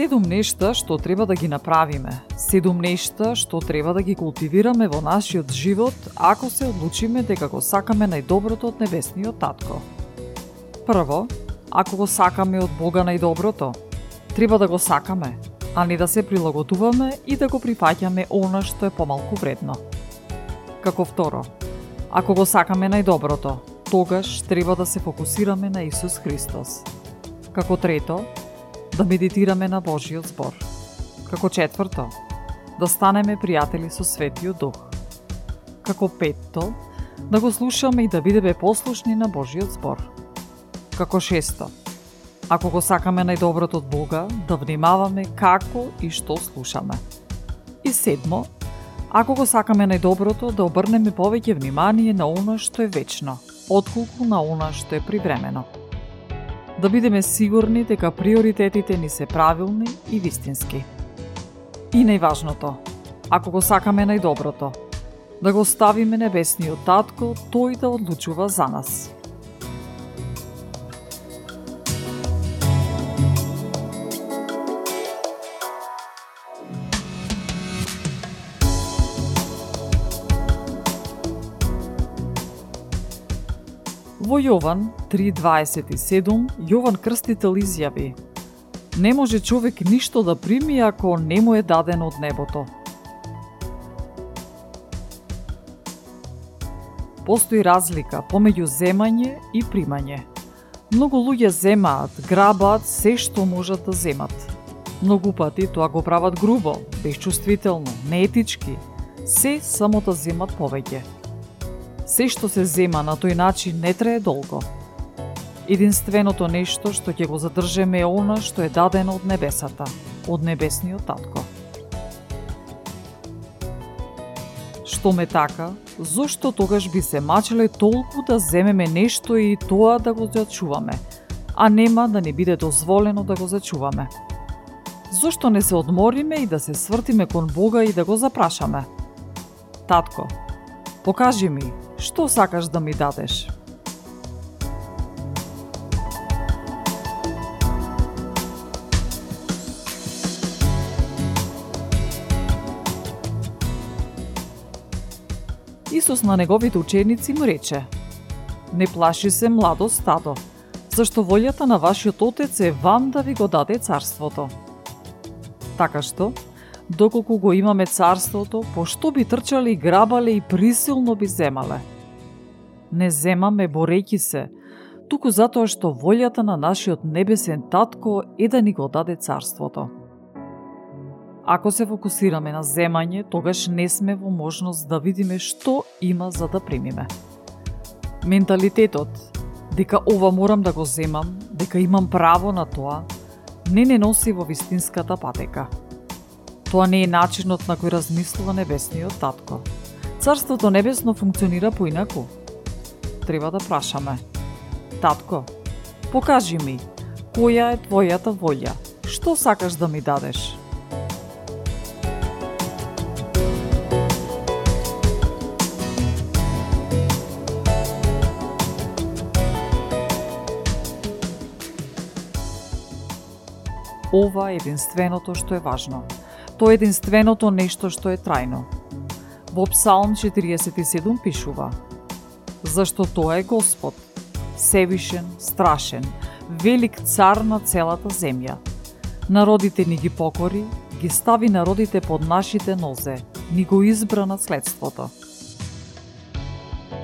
Седум нешта што треба да ги направиме. Седум нешта што треба да ги култивираме во нашиот живот ако се одлучиме дека го сакаме најдоброто од небесниот татко. Прво, ако го сакаме од Бога најдоброто, треба да го сакаме, а не да се прилагодуваме и да го прифаќаме она што е помалку вредно. Како второ, ако го сакаме најдоброто, тогаш треба да се фокусираме на Исус Христос. Како трето, да медитираме на Божиот збор. Како четврто, да станеме пријатели со Светиот Дух. Како петто, да го слушаме и да бидеме послушни на Божиот збор. Како шесто, ако го сакаме најдоброто од Бога, да внимаваме како и што слушаме. И седмо, ако го сакаме најдоброто, да обрнеме повеќе внимание на оно што е вечно, отколку на оно што е привремено да бидеме сигурни дека приоритетите ни се правилни и вистински. И најважното, ако го сакаме најдоброто, да го ставиме небесниот татко, тој да одлучува за нас. Во Јован 3.27, Јован Крстител изјави Не може човек ништо да прими ако не му е дадено од небото. Постои разлика помеѓу земање и примање. Многу луѓе земаат, грабаат се што можат да земат. Многу пати тоа го прават грубо, безчувствително, неетички, се само да земат повеќе. Се што се зема на тој начин не трае долго. Единственото нешто што ќе го задржеме е она што е дадено од небесата, од небесниот татко. Што ме така, зошто тогаш би се мачеле толку да земеме нешто и тоа да го зачуваме, а нема да не биде дозволено да го зачуваме? Зошто не се одмориме и да се свртиме кон Бога и да го запрашаме? Татко, покажи ми Што сакаш да ми дадеш? Исус на неговите ученици му рече Не плаши се младо стадо, зашто волјата на вашиот Отец е вам да ви го даде царството. Така што, доколку го имаме царството, пошто би трчале и грабале и присилно би земале? Не земаме борејки се, туку затоа што волјата на нашиот небесен татко е да ни го даде царството. Ако се фокусираме на земање, тогаш не сме во можност да видиме што има за да примиме. Менталитетот, дека ова морам да го земам, дека имам право на тоа, не не носи во вистинската патека. Тоа не е начинот на кој размислува небесниот татко. Царството небесно функционира поинаку. Треба да прашаме. Татко, покажи ми, која е твојата волја? Што сакаш да ми дадеш? Ова е единственото што е важно – Тоа е единственото нешто што е трајно. Во Псалм 47 пишува Зашто тоа е Господ, севишен, страшен, велик цар на целата земја. Народите ни ги покори, ги стави народите под нашите нозе, ни го избра наследството.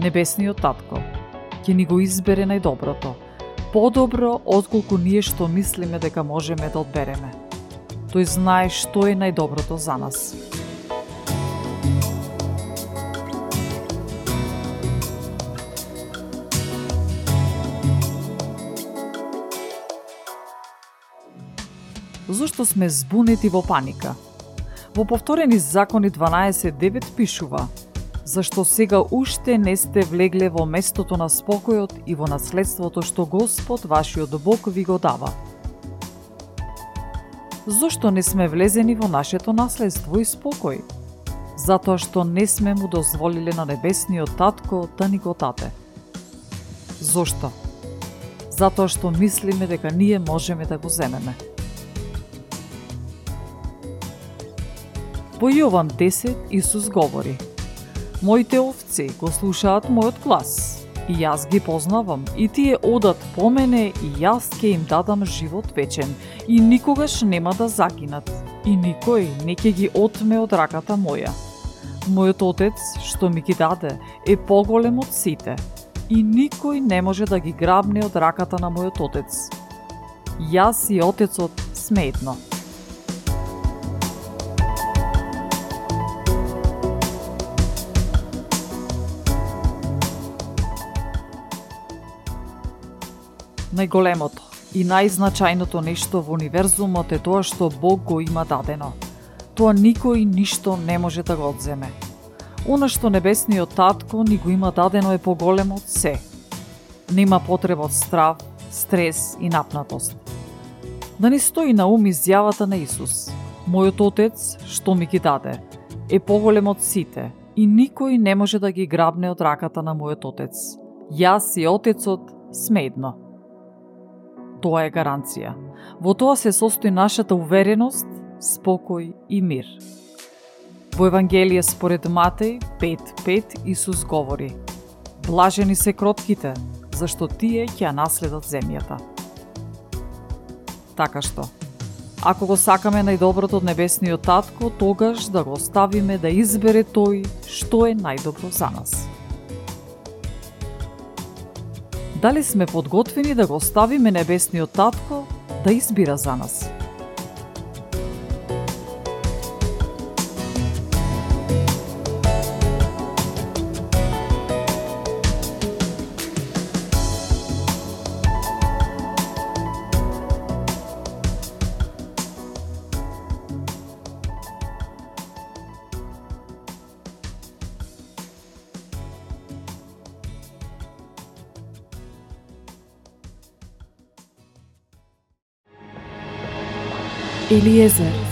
Небесниот татко, ќе ни го избере најдоброто, подобро отколку ние што мислиме дека можеме да одбереме. Тој знае што е најдоброто за нас. Зошто сме збунети во паника? Во повторени закони 12.9 пишува Зашто сега уште не сте влегле во местото на спокојот и во наследството што Господ, вашиот Бог, ви го дава – Зошто не сме влезени во нашето наследство и спокој? Затоа што не сме му дозволиле на небесниот татко да ни го тате. Зошто? Затоа што мислиме дека ние можеме да го земеме. Во Јован 10 Исус говори Моите овци го слушаат мојот глас, и јас ги познавам, и тие одат по мене, и јас ќе им дадам живот вечен, и никогаш нема да загинат, и никој не ќе ги отме од раката моја. Мојот отец, што ми ги даде, е поголем од сите, и никој не може да ги грабне од раката на мојот отец. Јас и отецот сме едно. Најголемото и најзначајното нешто во универзумот е тоа што Бог го има дадено. Тоа никој ништо не може да го одземе. Она што небесниот татко ни го има дадено е поголемо од се. Нема потреба од страв, стрес и напнатост. Да ни стои на ум изјавата на Исус. Мојот отец, што ми ги даде, е поголем од сите и никој не може да ги грабне од раката на мојот отец. Јас и отецот сме едно тоа е гаранција. Во тоа се состои нашата увереност, спокој и мир. Во Евангелие според Матеј 5.5 Исус говори Блажени се кротките, зашто тие ќе наследат земјата. Така што, ако го сакаме најдоброто од небесниот татко, тогаш да го оставиме да избере тој што е најдобро за нас. Дали сме подготвени да го оставиме небесниот татко да избира за нас. Eliezer